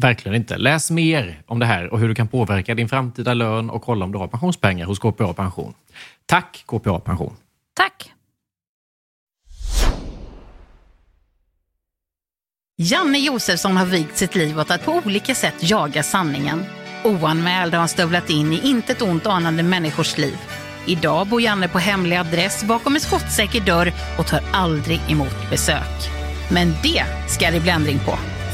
Verkligen inte. Läs mer om det här och hur du kan påverka din framtida lön och kolla om du har pensionspengar hos KPA Pension. Tack KPA Pension! Tack! Janne Josefsson har vigt sitt liv åt att på olika sätt jaga sanningen. Oanmäld har han stövlat in i intet ont anande människors liv. Idag bor Janne på hemlig adress bakom en skottsäker dörr och tar aldrig emot besök. Men det ska det bli ändring på.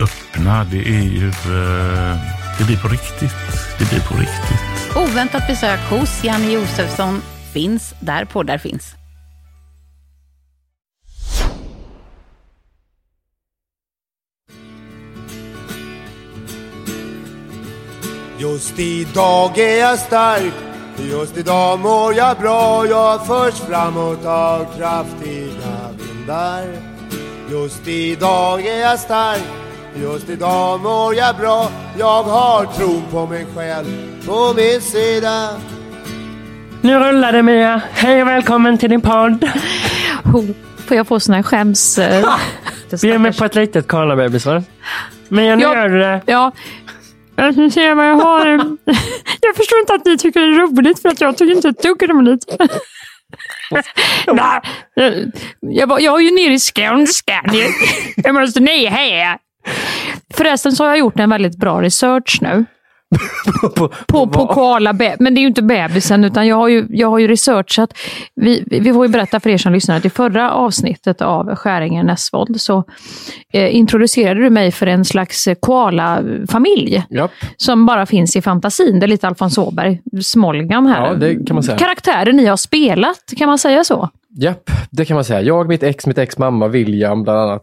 öppna. Det är ju... eh, det blir på riktigt. Det blir på riktigt. Oväntat besök hos Janne Josefsson finns där poddar finns. Just idag är jag stark, just idag mår jag bra. Jag förs framåt av kraftiga vindar. Just idag är jag stark, Just idag mår jag bra, jag har tron på mig själv på min sida. Nu rullar det Mia. Hej och välkommen till din podd. Får jag få sån här skäms... eh, Ge mig på ett litet Karla-bebisar. Mia, nu Ja. gör du det. Ja. Jag ska se vad jag har. Jag förstår inte att ni tycker det är roligt för att jag tycker inte ett dugg roligt. Nej, jag- jag, var- jag var ju nere i skånskan. Jag- Jag måste ner här. Förresten så har jag gjort en väldigt bra research nu. på, På, på koala be- Men det är ju inte bebisen, utan jag har ju, jag har ju researchat. Vi, vi får ju berätta för er som lyssnar att i förra avsnittet av Skäringen Näsvold så eh, introducerade du mig för en slags eh, koala-familj. Japp. Som bara finns i fantasin. Det är lite Alfons Åberg, Smolgan här. Ja, det kan man säga. Karaktärer ni har spelat, kan man säga så? Japp, det kan man säga. Jag, mitt ex, mitt ex mamma, William bland annat,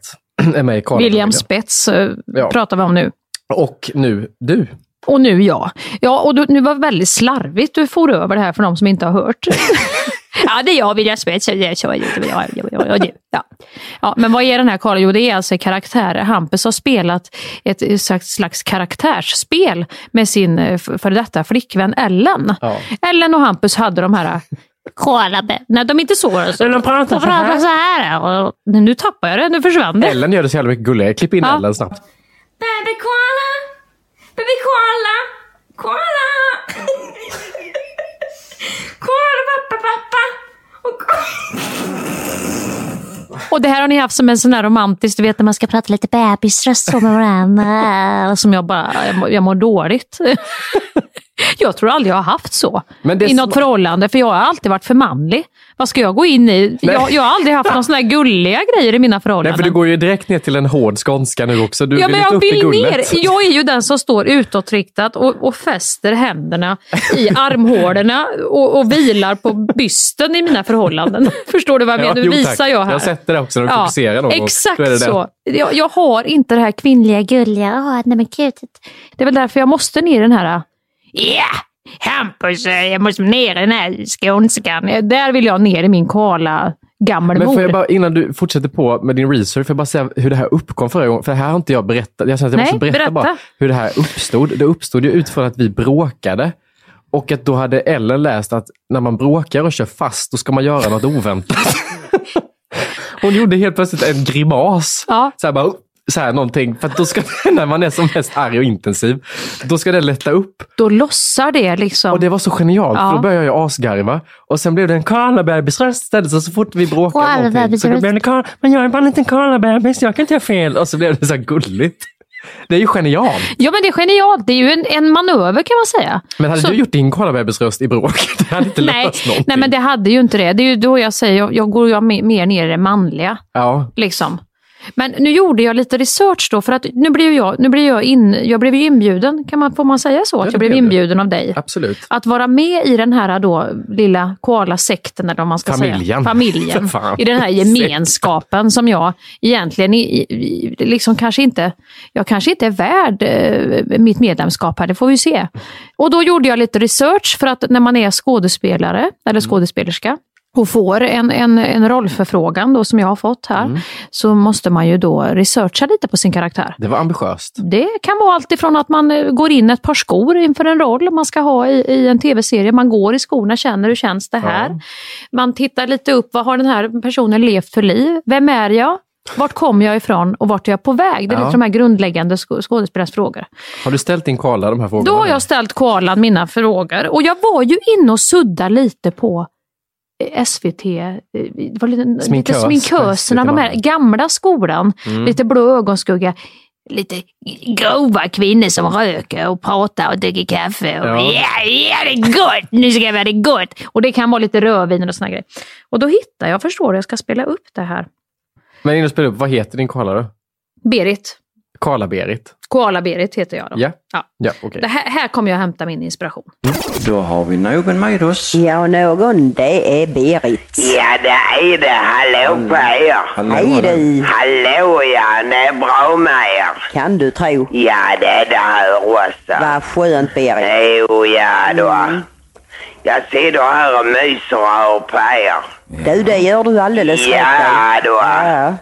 är med i Karla William Spets eh, Ja. pratar vi om nu. Och nu du. Och nu jag. Ja, och du, nu var det väldigt slarvigt du for över det här för de som inte har hört. ja, det är jag, William Spets. Ja, men vad är den här Karl? Jo, det är alltså karaktärer. Hampus har spelat ett slags, slags karaktärsspel med sin eh, före detta flickvän Ellen. Ja. Ellen och Hampus hade de här Koalade. Nej, de är inte så. Alltså. De pratar så pratar här. så här. Och, nu tappar jag det, nu försvann det. Ellen gör det så jävla mycket gulligare. Klipp in Ja. Ellen snabbt. Baby koala! Baby koala! Koala! koala pappa pappa! Och Och det här har ni haft som en sån här romantisk, du vet när man ska prata lite bebisröst så med varandra. Som jag bara, jag mår, jag mår dåligt. Jag tror aldrig jag har haft så i något förhållande, för jag har alltid varit för manlig. Vad ska jag gå in i? Jag, jag har aldrig haft någon sån här gulliga grejer i mina Nej, förhållanden. för du går ju direkt ner till en hård skånska nu också. Du ja, men jag vill ner. Jag är ju den som står utåtriktat och, och fäster händerna i armhålorna och, och vilar på bysten i mina förhållanden. Förstår du vad jag menar? Nu jo, tack. visar jag här. Jag har sett det också när du fokuserar någon gång. Exakt det. så. Jag, jag har inte det här kvinnliga gulliga. Åh, nej men gud. Det är väl därför jag måste ner i den här... Ja, Hampus, eh, jag måste ner i den här skånskan. Där vill jag ner i min kala gammelmor. Men får jag bara, innan du fortsätter på med din research, får jag bara säga hur det här uppkom förra gången? För det här har inte jag berättat. Jag känner att jag Nej, måste berätta, berätta. bara hur det här uppstod. Det uppstod ju utifrån att vi bråkade. Och att då hade Ellen läst att när man bråkar och kör fast, då ska man göra något oväntat. Hon gjorde helt plötsligt en grimas. Ja. Så här bara, så här någonting. För då ska, när man är som mest arg och intensiv, då ska det lätta upp. Då lossar det liksom. Och det var så genialt, Ja. för då började jag asgarva. Och sen blev det en Karla-bebis-röst istället, så, så fort vi bråkade någonting. Så då blev det Karla, men jag är bara en liten Karla-bebis, jag kan inte göra fel. Och så blev det så gulligt. Det är ju genialt. Ja men det är genialt. Det är ju en, en manöver kan man säga. Men hade Så- du gjort din Karla-bebis-röst i bråket, det hade inte Nej, löst någonting. nej men det hade ju inte det. Det är ju då jag säger, jag, jag går mer, mer ner i det manliga. Ja, Liksom. Men nu gjorde jag lite research då, för att nu blev jag, nu blev jag, in, jag blev ju inbjuden, kan man, får man säga så? Att jag blev inbjuden av dig. absolut. Att vara med i den här då lilla koala-sekten, eller vad man ska Familjen. säga. Familjen. I den här gemenskapen som jag egentligen i, liksom kanske inte, jag kanske inte är värd eh, mitt medlemskap här, det får vi se. Och då gjorde jag lite research för att när man är skådespelare, Mm. eller skådespelerska, och får en, en, en rollförfrågan då, som jag har fått här, Mm. så måste man ju då researcha lite på sin karaktär. Det var ambitiöst. Det kan vara allt ifrån att man eh, går in ett par skor inför en roll man ska ha i, i en tv-serie. Man går i skorna, känner hur känns det här? Man tittar lite upp, vad har den här personen levt för liv? Vem är jag? Vart kommer jag ifrån och vart är jag på väg? Det är Ja. lite de här grundläggande sk- skådespelarsfrågor. Har du ställt in Karla de här frågorna? Då har jag ställt koalan mina frågor och jag var ju inne och sudda lite på SVT, eh, det var lite, lite Sminkös på sminköserna, de här gamla skolan, Mm. lite blå ögonskugga. Lite grova kvinnor som röker och pratar och dricker kaffe. Och, Ja. ja. ja, det är gott! Nu ska det vara det gott! Och det kan vara lite rödvin och såna grejer. Och då hittar jag, förstår du, jag ska spela upp det här. Men innan du spelar upp, vad heter din då? Berit. Karla-Berit? Koala-Berit heter jag då. Ja. Ja. Ja, okej. Det här, här kommer jag hämta min inspiration. Då har vi någon med oss. Ja, någon. Det är Berit. Ja, det är det. Hallå på er. Hej du. Hallå ja, det är bra med er. Kan du tro. Ja, det är det här också. Vad skönt Berit. Jo, ja då. Jag sitter här och myser och hör på er. Du, det gör du alldeles rätt i. Ja då. Ja.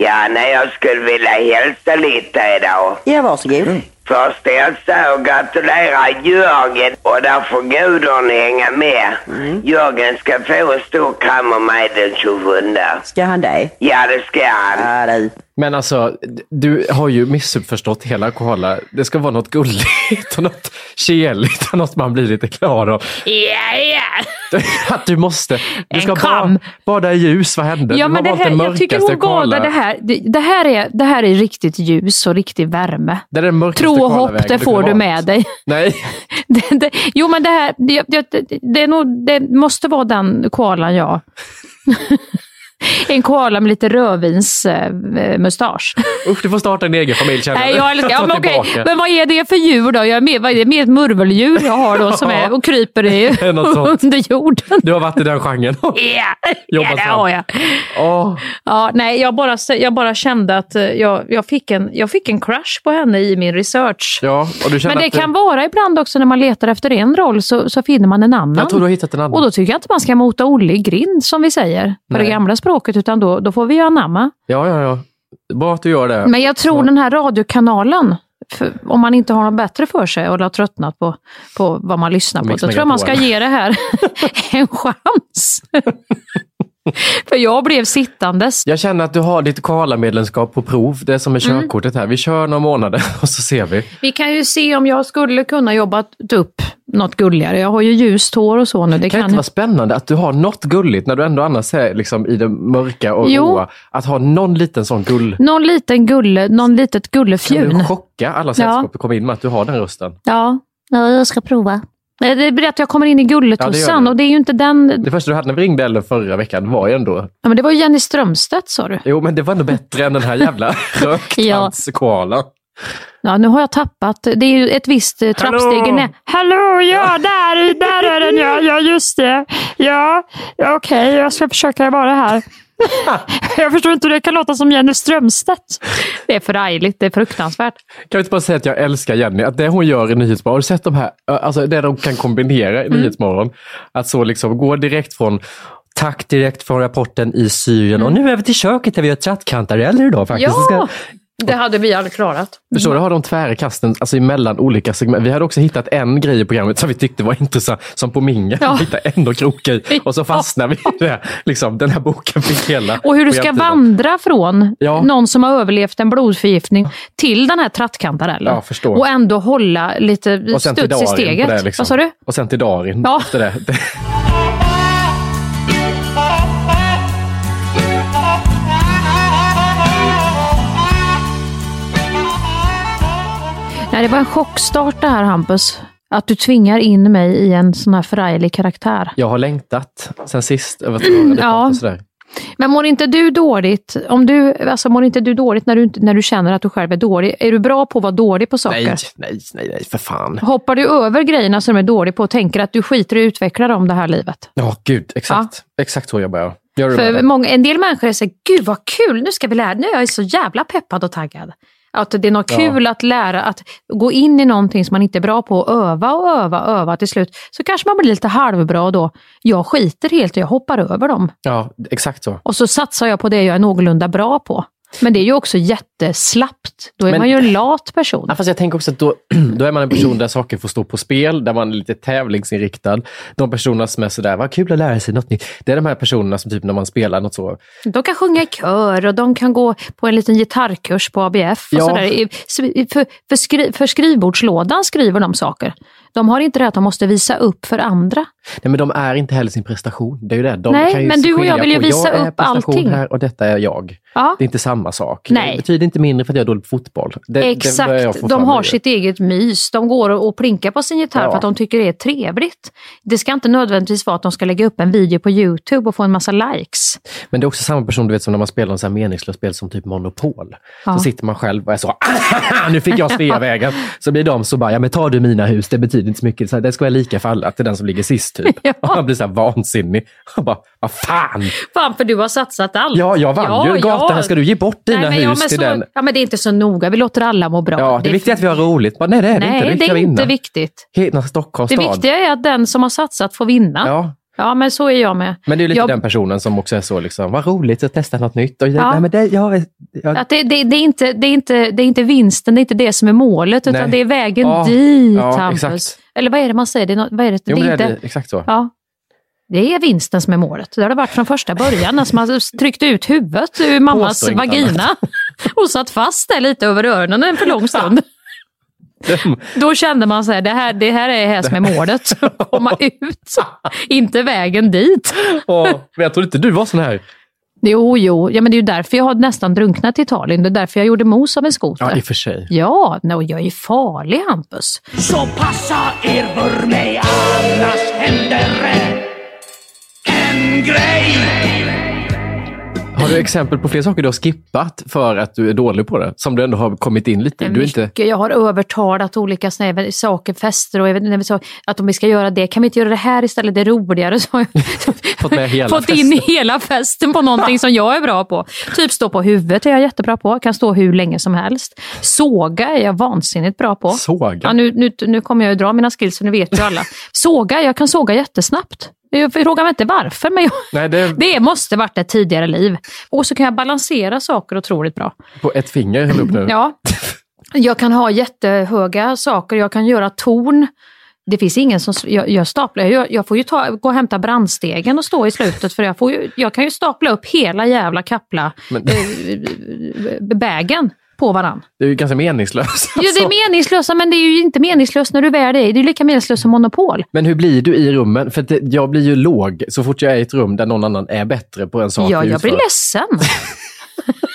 Ja, nej, jag skulle vilja hälsa lite idag. Ja, varsågod. Först hälsa och gratulera Jörgen och där får Gudrun hänga med. Jörgen ska få en stor kram av mig den 27. Ska han det? Ja, det ska han. Ja, du. Men alltså, du har ju missuppförstått hela koala. Det ska vara något gulligt och något keligt och något man blir lite glad av. Ja, ja. Att du måste. Du ska kram. ba, bada i ljus. Vad hände? Ja, du men det här, jag tycker hon koala- det här. Det, här är, det här är riktigt ljus och riktig värme. Det är den mörkaste Tro och hopp, det får du med dig. Nej. Det, det, jo, men det här, det, det, det, nog, det måste vara den koalan jag... en koala med lite rödvinsmustasch. Usch, du får starta en egen familj känner Nej, jag älskar, ja, men, okej. men vad är det för djur då? Jag är med, vad är det mer ett murveldjur jag har då som är och kryper i, under jorden. Du har varit i den genren. Ja, Jobbat ja det har jag. Åh. Ja, nej, jag, bara, jag bara kände att eh, jag, jag, fick en, jag fick en crush på henne i min research. Ja, och du Men det att kan vara ibland också när man letar efter en roll så, så finner man en annan. Jag tror du har hittat en annan. Och då tycker jag inte man ska mota Olle i grind som vi säger på Nej. det gamla språket utan då, då får vi ju anamma. Ja, ja, ja. Bra att du gör det. Men jag tror den här radiokanalen, för, om man inte har något bättre för sig och har tröttnat på, på vad man lyssnar på, då tror jag man ska ge det här en chans. för jag blev sittandes. Jag känner att du har ditt koala-medlemskap på prov. Det är som med Mm. körkortet här. Vi kör några månader och så ser vi. Vi kan ju se om jag skulle kunna jobba upp något gulligare. Jag har ju ljust hår och så nu. Det kan kan inte vara spännande att du har något gulligt när du ändå annars är liksom i det mörka och Jo. råa. Att ha någon liten sån gull. Någon liten gulle, någon litet Kan gullefjun. du chocka alla sällskap du kommer in med att du har den rösten? Ja, ja, jag ska prova. Det blir att jag kommer in i Ja, det gulletussan du. och det är ju inte den... Det första du hade när vi ringde Ellen förra veckan var ju ändå... Ja, men det var ju Jenny Strömstedt sa du. Jo, men det var ändå bättre än den här jävla röktandskoalan. Ja, nu har jag tappat. Det är ju ett visst eh, trappsteg ner. Hallå, ja, där, där är den ja. Ja, just det. Ja, ja, okej, jag ska försöka vara här. jag förstår inte hur det kan låta som Jenny Strömstedt. Det är förargligt, det är fruktansvärt. Kan vi inte bara säga att jag älskar Jenny? Att det hon gör i Nyhetsmorgon, har du sett de här, alltså det de kan kombinera i Mm. Nyhetsmorgon? Att så liksom gå direkt från Tack direkt från rapporten i Syrien och nu är vi till köket där vi gör trattkantareller idag faktiskt. Mm. Ja, det hade vi aldrig klarat. förstår du? Har de tvära kasten alltså emellan olika segment. Vi hade också hittat en grej i programmet som vi tyckte var intressant, som på Minga. Ja. Vi hittade en och krok i och så fastnade vi i det. Liksom, den här boken fick hela Och hur du ska vandra från Ja. någon som har överlevt en blodförgiftning till den här trattkantarellen. Ja. Och ändå hålla lite studs i steget. det. Liksom. Vad sa du? Och sen till Darin Ja. efter det. Nej, det var en chockstart det här Hampus. Att du tvingar in mig i en sån här förarglig karaktär. Jag har längtat sen sist över att det Ja. sådär. Men mår inte du dåligt, om du, alltså mår inte du dåligt när du, när du känner att du själv är dålig? Är du bra på att vara dålig på saker? Nej, nej, nej, nej, för fan. Hoppar du över grejerna som du är dålig på och tänker att du skiter i att utveckla dem det här livet? Ja, gud, exakt. Exakt så jobbar jag. Gör du För många, en del människor säger, gud vad kul, nu ska vi lära, nu är jag så jävla peppad och taggad. Att det är något Ja. kul att lära, att gå in i någonting som man inte är bra på och öva och öva och öva. Till slut så kanske man blir lite halvbra då. Jag skiter helt och jag hoppar över dem. Ja, exakt så. Och så satsar jag på det jag är någorlunda bra på. Men det är ju också jätteslappt. Då är Men- man ju en lat person. Ja, fast jag tänker också att då, då är man en person där saker får stå på spel, där man är lite tävlingsinriktad. De personerna som är sådär, vad kul att lära sig något nytt. Det är de här personerna som typ när man spelar något så, De kan sjunga i kör och de kan gå på en liten gitarrkurs på ABF. Och Ja. sådär. För, för, skri, för skrivbordslådan skriver de saker. De har inte det att de måste visa upp för andra. Nej men de är inte heller sin prestation. Det är ju det. De Nej, kan ju men du och jag vill ju visa jag upp allting. här och detta är jag. Ja. Det är inte samma sak. Nej. Det betyder inte mindre för att jag är dålig på fotboll. Det, det Exakt, få de har sitt eget mys. De går och plinkar på sin gitarr Ja. för att de tycker det är trevligt. Det ska inte nödvändigtvis vara att de ska lägga upp en video på Youtube och få en massa likes. Men det är också samma person du vet som när man spelar en sån här meningslöst spel som typ Monopol. Ja. Så sitter man själv och är så, nu fick jag Sveavägen. Så blir de så bara, ja men tar du mina hus, det betyder inte så mycket. Så här, det ska vara lika för alla, till den som ligger sist typ. Och man blir så här vansinnig. Och bara, vad fan! Fan, för du har satsat allt. Ja, jag vann ju. Gatan, här ska du ge bort dina Nej, men, ja, hus men till så, den. Ja, men det är inte så noga. Vi låter alla må bra. Ja, det är viktigt att vi har roligt. Bara, nej, det är det Nej, inte. det är inte vinna. viktigt. Hela Stockholms Det stad. viktiga är att den som har satsat får vinna. Ja. Ja, men så är jag med. Men det är lite jag, den personen som också är så, liksom, vad roligt att testa något nytt. Och, Ja. nej, men det, jag, jag, Att det, det, det, är inte, det, är inte, det är inte vinsten, det är inte det som är målet, utan Nej. det är vägen Ja, dit, ja, Hampus. exakt. Eller vad är det man säger? Det är, nå- vad är det? jo, det är inte, exakt så. Ja. Det är vinsten som är målet. Det har det varit från första början. När man tryckte ut huvudet ur mammas vagina och satt fast där lite över öronen en för lång stund. Då kände man så här, det här, det här är det här som är målet. Komma ut, inte vägen dit. Åh, men jag trodde inte du var sån här. Jo, jo, ja, men det är ju därför jag har nästan drunknat i Italien. Det är därför jag gjorde mos av en skoter. Ja, i och för sig. Ja, no, jag är farlig Hampus. Så passa er för mig, annars händer det en grej. Har du exempel på fler saker du har skippat för att du är dålig på det? Som du ändå har kommit in lite i? Du inte... Jag har övertalat olika såna saker, fester och när vi sa att om vi ska göra det, kan vi inte göra det här istället? Det är roligare. Så har jag Fått med hela fått festen. in hela festen på någonting som jag är bra på. Typ stå på huvudet är jag jättebra på, kan stå hur länge som helst. Såga är jag vansinnigt bra på. Såga? Ja, nu, nu, nu kommer jag ju dra mina skills, så nu vet ju alla. Såga, jag kan såga jättesnabbt. Jag frågar mig inte varför, men jag, Nej, det det måste varit ett tidigare liv. Och så kan jag balansera saker otroligt bra. på ett finger höll upp nu. Ja. Jag kan ha jättehöga saker, jag kan göra torn. Det finns ingen som jag, jag staplar. Jag, jag får ju ta, gå och hämta brandstegen och stå i slutet för jag, får ju, jag kan ju stapla upp hela jävla kapla Men- eh, bägen på varann. Det är ju ganska meningslöst. Ja, det är meningslöst, men det är ju inte meningslöst när du väl är det. Det är lika meningslöst som Monopol. Men hur blir du i rummen? För det, jag blir ju låg så fort jag är i ett rum där någon annan är bättre på en sak Ja, jag blir ledsen.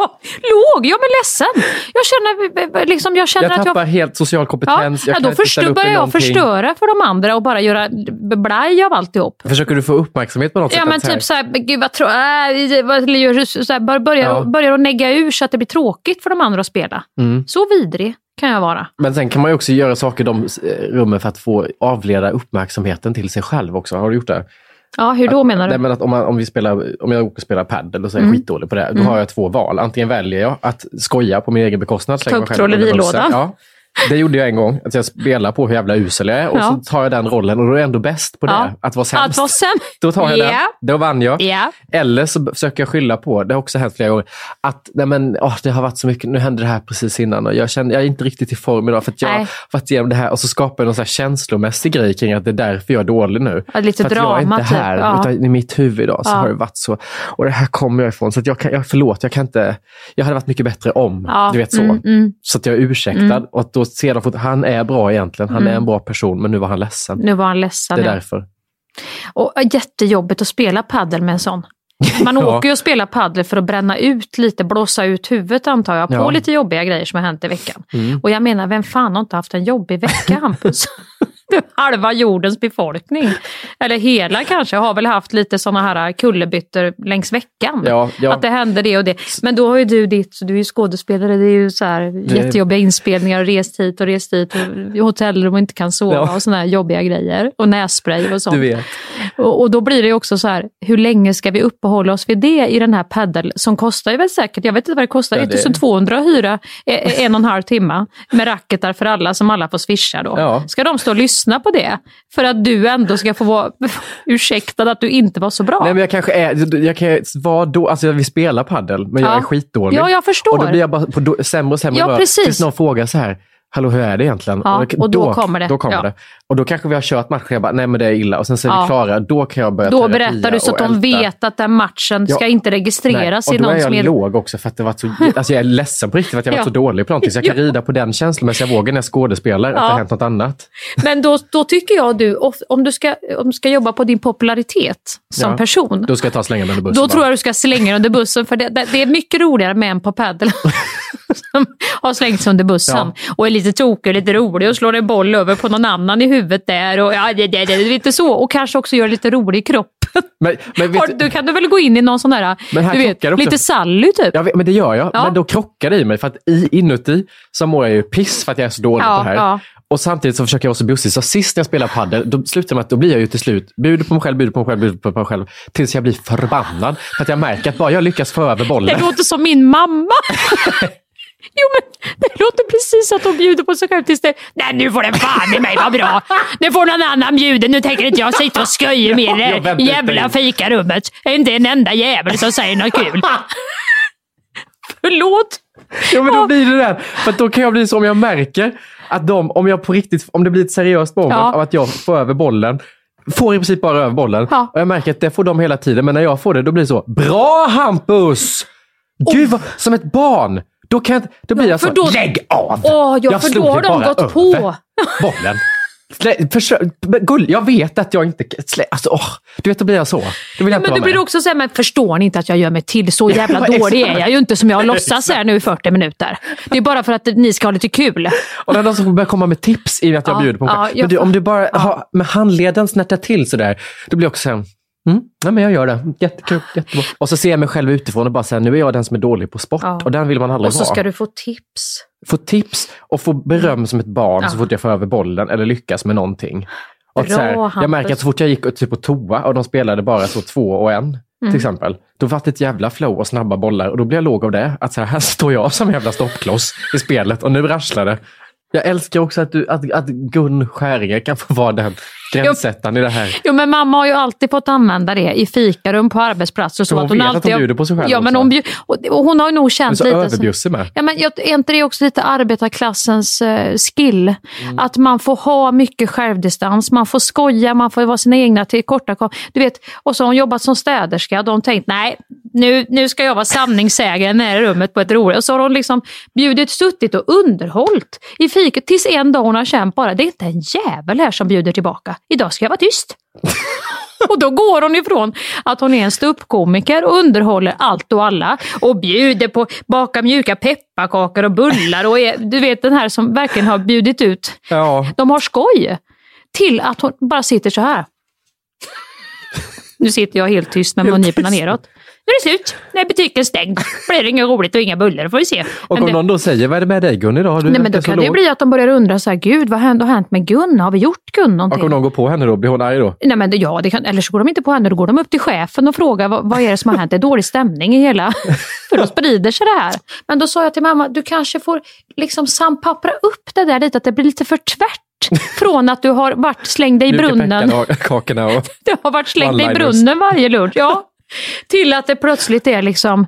ja, låg, jag blir ledsen. Jag känner, liksom, jag känner Jag att tappar jag... helt social kompetens. Ja, jag då förstör, upp i börjar jag förstöra för de andra och bara göra blaj av alltihop. Försöker du få uppmärksamhet på något Ja sätt? men så här- typ såhär, gud vad tråkigt, äh, börjar, Ja. börjar att negga ur så att det blir tråkigt för de andra att spela. Mm. Så vidrig kan jag vara. Men sen kan man ju också göra saker i de eh, rummen för att få avleda uppmärksamheten till sig själv också. Har du gjort det? Ja, hur då menar du? Nej, men att om, man, om, vi spelar, om jag åker och spelar padel och så är jag Mm. skitdålig på det, då Mm. har jag två val. Antingen väljer jag att skoja på min egen bekostnad. Ta upp trollerilådan. Ja, det gjorde jag en gång. Att jag spelar på hur jävla usel jag är och Ja. så tar jag den rollen och då är jag ändå bäst på det. Ja. Att vara sämst. Att vara sämst. Då tar jag Ja. den. Då vann jag. Ja. Eller så försöker jag skylla på, det har också hänt flera gånger, att nej men, åh, det har varit så mycket, nu hände det här precis innan och jag känner jag är inte riktigt i form idag för att jag Nej. har varit igenom det här och så skapar jag någon så här känslomässig grej kring att det är därför jag är dålig nu. Ja, lite för att jag är drama, inte typ. här, Ja. utan i mitt huvud idag så har det varit så. Och det här kommer jag ifrån. Så jag kan, jag, förlåt, jag kan inte, jag hade varit mycket bättre om. Du vet så. mm, mm. Så att jag är ursäktad. Mm. Och att då de, fort- han är bra egentligen, han Mm. är en bra person, men nu var han ledsen. Nu var han ledsen. det är ja. därför. Och äh, jättejobbigt att spela paddel med en sån. Man Ja. åker ju och spelar paddel för att bränna ut lite, blåsa ut huvudet antar jag, på Ja. lite jobbiga grejer som har hänt i veckan. Mm. Och jag menar, vem fan har inte haft en jobbig vecka Hampus? Halva jordens befolkning, eller hela kanske, har väl haft lite sådana här kullerbyttor längs veckan. Ja, ja. Att det hände det och det. Men då har ju du ditt, du är ju skådespelare, det är ju så här jättejobbiga inspelningar och rest hit och rest dit och hotellrum och inte kan sova Ja. och sådana här jobbiga grejer. Och nässpray och sånt. Du vet. Och, och då blir det ju också så här, hur länge ska vi uppehålla oss vid det i den här paddel som kostar ju väl säkert, jag vet inte vad det kostar, Ja, det- 1200 att hyra eh, en och en halv timme med racketar för alla som alla får swisha då. Ska de stå och lyssna på det för att du ändå ska få vara ursäktad att du inte var så bra? Nej, men jag kanske är, jag kan vara då, alltså vi spelar paddel men jag Ja. är skitdålig. Ja, jag förstår. Och då blir jag bara på sämre och sämre Ja, precis. tills någon frågar så här, hallå hur är det egentligen? Ja, och då kommer det. Då kommer Ja. det. Och då kanske vi har kört matchen, jag bara, nej men det är illa. Och sen så är Ja. vi klara, då kan jag börja Då berättar du så att och de älta. vet att den matchen ska inte registreras Nej, i och då är någons jag låg också för att det var så, alltså jag är ledsen på riktigt för att jag Ja. varit så dålig på någonting. Så jag kan rida på den känslomässiga vågen när jag skådespelar, att det har hänt något annat. Men då, då tycker jag du, om du, ska, om du ska jobba på din popularitet som Ja. person, Då ska jag ta slänga mig under bussen. Då bara. tror jag du ska slänga under bussen för det, det, det är mycket roligare med en på padel som har slängt sig under bussen och är lite tokig och lite rolig och slår en boll över på någon annan i huvudet där och ja, det, det, det, lite så. Och kanske också gör lite rolig i kroppen. Men, men vet, du kan du väl gå in i någon sån där, Men här du vet, det också. lite Sally typ. Vet, men det gör jag. Ja. Men då krockar det i mig. För att i, inuti så mår jag ju piss för att jag är så dålig Ja, på det här. ja. Och samtidigt så försöker jag vara så bussig. Så sist när jag spelar padel, då slutar det med att då blir jag ju till slut, bjuder på mig själv, bjuder på mig själv, bjuder på mig själv. Tills jag blir förbannad. För att jag märker att bara jag lyckas få över bollen. Det låter som min mamma. Jo men det låter precis att de bjuder på sig själv tills det... Nej nu får det fan i mig vara bra. Nu får någon annan bjuda. Nu tänker inte jag sitta och skoja med det väntar jävla fikarummet. Det är inte en enda jävel som säger något kul. Förlåt. Ja, men då blir det där. För då kan jag bli så om jag märker att de, om jag på riktigt, om det blir ett seriöst moment Ja. av att jag får över bollen, får i princip bara över bollen. Ja. Och jag märker att det får de hela tiden, men när jag får det, då blir det så. Bra Hampus! Gud, vad, som ett barn! Då, kan jag, då blir jag för så, då- lägg av! Åh, ja, för slog då har de gått över på. bollen. Försök, gull, jag vet att jag inte... Alltså, åh, du vet, då blir jag så. Då vill jag Ja, men då blir det också så här, men förstår ni inte att jag gör mig till? Så jävla Ja, dålig är jag ju inte som jag låtsas här nu i 40 minuter. Det är bara för att ni ska ha lite kul. Och när de som börjar komma med tips i att jag Ja, bjuder på ja, jag Men du, om du bara har, med handleden snärtar till sådär, då blir jag också såhär, mm, nej men jag gör det. Jättekul, jättebra. Och så ser jag mig själv utifrån och bara säger nu är jag den som är dålig på sport. Ja. Och den vill man aldrig Och så ska vara. du få tips. Få tips och få beröm som ett barn Ja. så fort jag får över bollen eller lyckas med någonting. Och Bra, här, jag märker att så fort jag gick typ på toa och de spelade bara så två och en, Mm. till exempel. Då var det ett jävla flow och snabba bollar och då blir jag låg av det. Att så här, här står jag som jävla stoppkloss i spelet och nu rasslar det. Jag älskar också att, du, att, att Gun Skäringer kan få vara den gränssättaren i det här. Jo, men mamma har ju alltid fått använda det i fikarum på arbetsplatser. Så Så hon att hon vet att alltid hon har- bjuder på sig själv Ja, men hon, bjud, och, och hon har nog Men känt så lite... så- överbjussig med. Ja, men jag, är inte det också lite arbetarklassens eh, skill? Att man får ha mycket självdistans, man får skoja, man får vara sina egna tillkortakommanden. Du vet, och så har hon jobbat som städerska de tänkt nej, nu, nu ska jag vara sanningssägaren här i rummet på ett roligt. Och så har hon liksom bjudit, suttit och underhållit i fiket tills en dag hon har känt bara, det är inte en jävel här som bjuder tillbaka. Idag ska jag vara tyst. Och då går hon ifrån att hon är en ståuppkomiker och underhåller allt och alla och bjuder på baka mjuka pepparkakor och bullar och är, du vet den här som verkligen har bjudit ut. Ja. De har skoj. Till att hon bara sitter så här. Nu sitter jag helt tyst med mungiporna neråt. Nu är det slut. När butiken är stängd blir det inget roligt och inga bullar. får vi se. Och Men om det- någon då säger, vad är det med dig Gun idag? Du Nej, men då kan det låg." bli att de börjar undra så här, gud vad hände- har hänt med Gun? Har vi gjort Gun någonting? Och om någon går på henne då, blir hon arg då? Nej, men det, ja, det kan, eller så går de inte på henne, då går de upp till chefen och frågar vad, vad är det som har hänt? Det är dålig stämning i hela... För då sprider sig det här. Men då sa jag till mamma, du kanske får liksom sampappra upp det där lite, att det blir lite för tvärt. Från att du har varit slängd i brunnen. och... Du har varit slängd i brunnen varje lunch. Ja. Till att det plötsligt är liksom...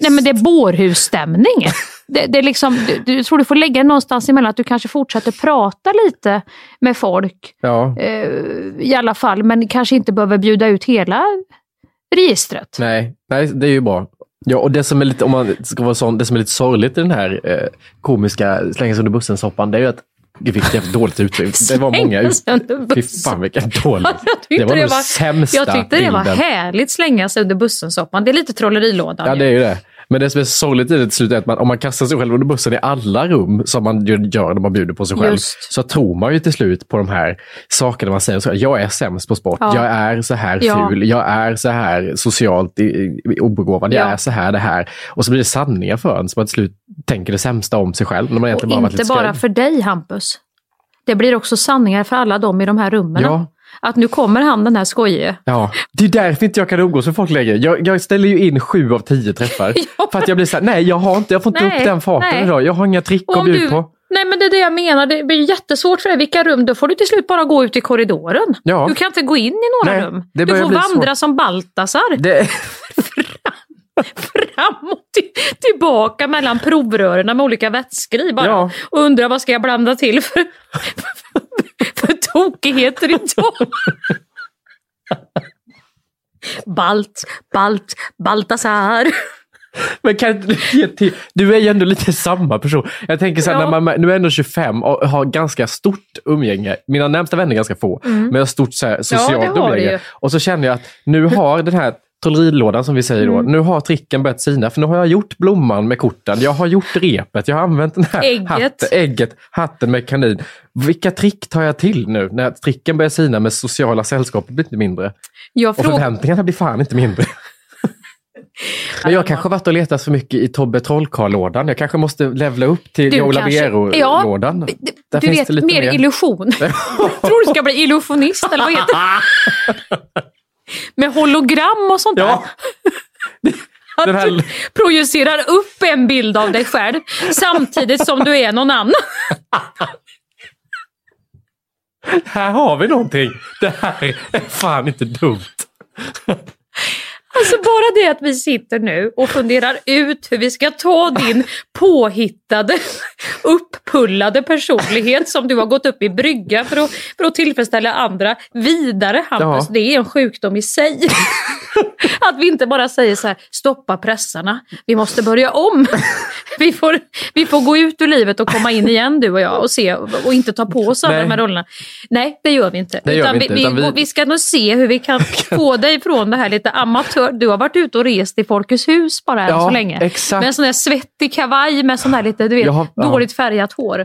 Nej men det är bårhusstämning. Det, det är liksom, du, du tror du får lägga någonstans emellan att du kanske fortsätter prata lite med folk. Ja. Eh, I alla fall, men kanske inte behöver bjuda ut hela registret. Nej, nej, det är ju bra. Ja, och det som är lite, om man ska vara sån, det som är lite sorgligt i den här eh, komiska slängas under bussen-soppan, det är ju att det fick jävligt dåligt uttryck. Det var många ut... Slängas under Fy fan vilken dålig. Det var var, sämsta jag tyckte det var bilden. härligt slänga sig under bussen-soppan. Det är lite trollerilådan. Ja, ju. det är ju det. Men det som är sorgligt i det till slut är att man, om man kastar sig själv under bussen i alla rum som man gör när man bjuder på sig själv, Just. så tror man ju till slut på de här sakerna man säger. Så, jag är sämst på sport, Ja. jag är så här Ja. ful, jag är så här socialt obegåvad, jag Ja. är så här det här. Och så blir det sanningar för en, så man till slut tänker det sämsta om sig själv. När man Och egentligen bara varit inte bara för dig Hampus. Det blir också sanningar för alla dem i de här rummen. Ja. Att nu kommer han den här skojige. Ja, det är därför inte jag kan umgås med folk längre. Jag, jag ställer ju in sju av tio träffar. För att jag blir så här, nej jag har inte, jag får inte Nej, upp den farten nej. idag. Jag har inga trick att bjuda du, på. nej men det är det jag menar, det blir jättesvårt för dig. Vilka rum? Då får du till slut bara gå ut i korridoren. Ja. Du kan inte gå in i några Nej, rum. Du får vandra svårt. som Baltasar. Det, Fram och till, tillbaka mellan provrören med olika vätskor i bara. Ja. Och undra vad ska jag blanda till för, för, tokigheter idag. Balt, Balt, Baltasar. Men kan inte du ge till, du är ju ändå lite samma person. Jag tänker så här, Ja. när man, nu är jag ändå 25 och har ganska stort umgänge. Mina närmsta vänner är ganska få, Mm. men jag har stort så här, socialt du umgänge. Och så känner jag att nu har den här trollerilådan som vi säger då, Mm. nu har tricken börjat sina. För nu har jag gjort blomman med korten, jag har gjort repet, jag har använt den här Ägget. hatten, ägget, hatten med kanin. Vilka trick tar jag till nu när tricken börjar sina med sociala sällskapet blir inte mindre? Jag Och förväntningarna blir fan inte mindre. Men jag kanske varit och letat för mycket i Tobbe Trollkarl-lådan. Jag kanske måste levla upp till Joe kanske- Labero-lådan. Där Du vet, lite mer, illusion. Tror du ska bli illusionist eller vad heter det? Med hologram och sånt där. Ja. Att Den här- du projicerar upp en bild av dig själv samtidigt som du är någon annan. Här har vi någonting. Det här är fan inte dumt. Alltså bara det att vi sitter nu och funderar ut hur vi ska ta din påhittade, upppullade personlighet som du har gått upp i brygga för att, för att tillfredsställa andra vidare Hampus. Ja. Det är en sjukdom i sig. Att vi inte bara säger så här, stoppa pressarna, vi måste börja om. Vi får, vi får gå ut ur livet och komma in igen du och jag och se och inte ta på oss alla Nej. de här rollerna. Nej, det gör vi inte. Det gör utan vi inte, vi, utan vi, vi- ska nog se hur vi kan få dig från det här lite amatör. Du har varit ute och rest i Folkets hus bara än Ja, så länge. exakt. Med en sån där svettig kavaj med sån där lite du vet, har- dåligt färgat hår.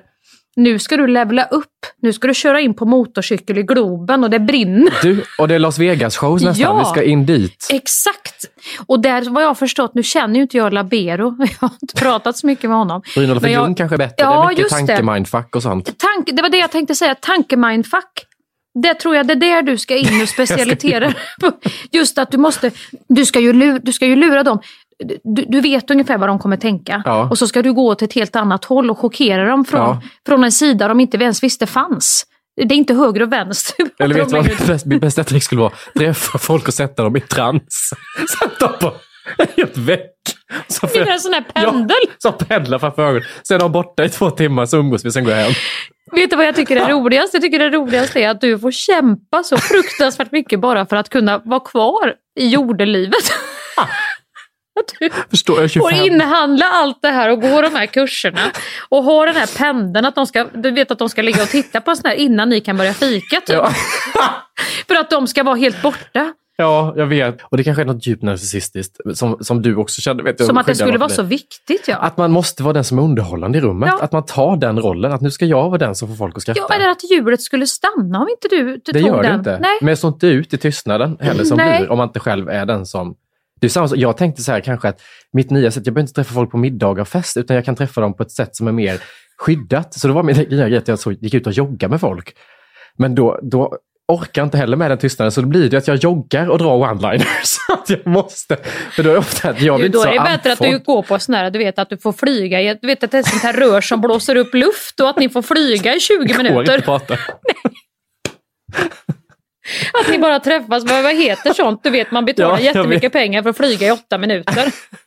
Nu ska du levla upp. Nu ska du köra in på motorcykel i Globen och det brinner. Du, och det är Las Vegas-shows nästan. Ja. Vi ska in dit. Exakt! Och där vad jag har förstått, nu känner ju inte jag Labero, jag har inte pratat så mycket med honom. Brynolf jag- Ljung kanske är bättre. Ja, det är mycket tankemindfuck och sånt. Tanke, det var det jag tänkte säga, tankemindfuck. Det tror jag det är där du ska in och specialitera. Just att du måste, du ska ju lura, du ska ju lura dem. Du, du vet ungefär vad de kommer tänka. Ja. Och så ska du gå åt ett helt annat håll och chockera dem från, Ja. från en sida de inte ens visste fanns. Det är inte höger och vänster. Eller vet du vad mitt bästa- trick skulle vara? Träffa folk och sätta dem i trans. Sätta på helt väck. Så Det är en sån här pendel. Ja, som pendlar framför ögonen. Sen är de borta i två timmar så umgås vi, sen går jag hem. Vet du vad jag tycker är roligast? Jag tycker det roligaste är att du får kämpa så fruktansvärt mycket bara för att kunna vara kvar i jordelivet. Att du Förstår jag, får 25. inhandla allt det här och gå de här kurserna och ha den här pendeln att de ska, du vet att de ska ligga och titta på en sån här innan ni kan börja fika typ. Ja. För att de ska vara helt borta. Ja, jag vet. Och det kanske är något djupt narcissistiskt som, som du också kände. Vet jag, Som att det skulle vara så viktigt ja. Att man måste vara den som är underhållande i rummet. Ja. Att man tar den rollen. Att nu ska jag vara den som får folk att skratta. Ja, eller att hjulet skulle stanna om inte du det tog gör den. det inte. Nej. Men jag står inte ut i tystnaden heller som Nej. blir om man inte själv är den som... Det är samma. Jag tänkte så här kanske att mitt nya sätt, jag behöver inte träffa folk på middagar och fest, utan jag kan träffa dem på ett sätt som är mer skyddat. Så då var min nya grej att jag så gick ut och joggade med folk. Men då, då orkar jag inte heller med den tystnaden, så då blir det att jag joggar och drar one-liners. att jag måste. För då är det ofta att jag blir inte då är det bättre att du går på sån här, du vet att du får flyga du vet att det är sånt här rör som blåser upp luft och att ni får flyga i 20 Går inte minuter. att prata. Att ni bara träffas, vad, heter sånt? Du vet man betalar Ja, jättemycket pengar för att flyga i åtta minuter.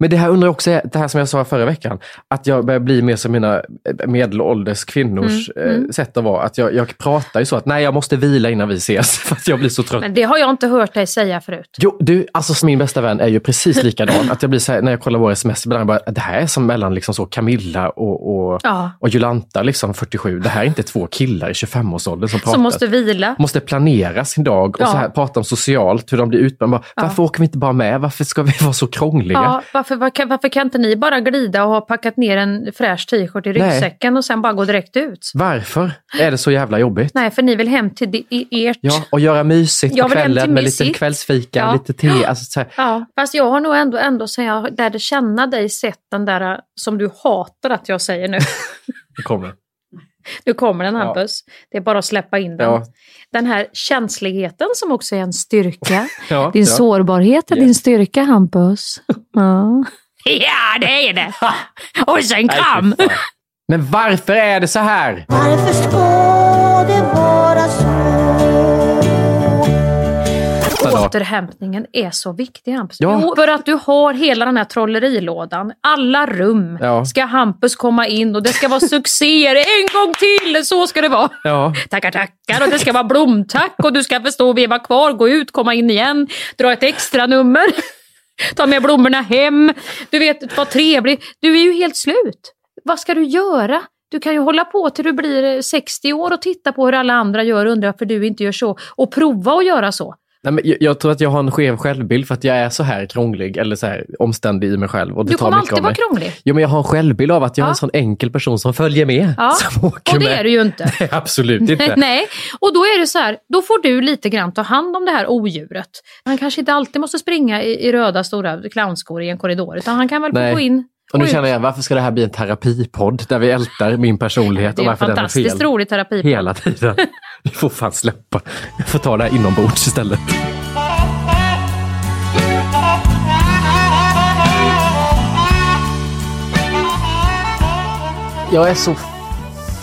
Men det här undrar jag också, det här som jag sa förra veckan, att jag börjar bli mer som mina eh, medelålders kvinnors Mm, mm. eh, sätt att vara. Att jag, jag pratar ju så att nej, jag måste vila innan vi ses för att jag blir så trött. Men det har jag inte hört dig säga förut. Jo, du, alltså min bästa vän är ju precis likadan. Att jag blir så här, när jag kollar våra sms, ibland bara, det här är som mellan liksom så Camilla och, och, Ja. och Jolanta, liksom 47. Det här är inte två killar i 25-årsåldern som pratar. Som måste vila. måste planera sin dag och Ja. så här, prata om socialt, hur de blir utbrända. Ja. Varför åker vi inte bara med? Varför ska vi vara så krångliga? Varför, varför, varför kan inte ni bara glida och ha packat ner en fräsch t-shirt i ryggsäcken och sen bara gå direkt ut? Varför är det så jävla jobbigt? Nej, för ni vill hem till ert. Ja, och göra mysigt på kvällen med lite kvällsfika, Ja. lite te. Alltså. Ja, fast jag har nog ändå, ändå sen jag lärde känna dig sett den där äh, som du hatar att jag säger nu. Det kommer. Nu kommer den Ja. Hampus. Det är bara att släppa in den. Ja. Den här känsligheten som också är en styrka. Ja, Din ja. sårbarhet är Yes. din styrka Hampus. Ja. ja, det är det. Och så en Nej, fy kram. Men varför är det så här? Varför ska det vara så? Återhämtningen är så viktig Hampus. Ja. Jo, för att du har hela den här trollerilådan. Alla rum Ja. ska Hampus komma in och det ska vara succéer en gång till. Så ska det vara. Ja. Tackar, tackar. Och det ska vara blomtack och du ska förstå veva kvar, gå ut, komma in igen, dra ett extra nummer. Ta med blommorna hem. Du vet, var trevlig. Du är ju helt slut. Vad ska du göra? Du kan ju hålla på till du blir eh, 60 år och titta på hur alla andra gör och undra varför du inte gör så. Och prova att göra så. Nej, men jag, jag tror att jag har en skev självbild för att jag är så här krånglig eller så här omständig i mig själv. Och det Du tar kommer mycket alltid vara krånglig. Jo, men jag har en självbild av att jag är Ja. en sån enkel person som följer med. Ja, Som åker och det med. är du ju inte. Nej, absolut inte. Nej, och då är det så här, då får du lite grann ta hand om det här odjuret. Han kanske inte alltid måste springa i, i röda stora clownskor i en korridor, utan han kan väl Nej. gå in och nu känner jag, varför ska det här bli en terapipodd där vi ältar min personlighet och varför den är fel? Det är en fantastiskt rolig terapipodd. Hela tiden. Vi får fan släppa. Jag får ta det här inombords istället. Jag är så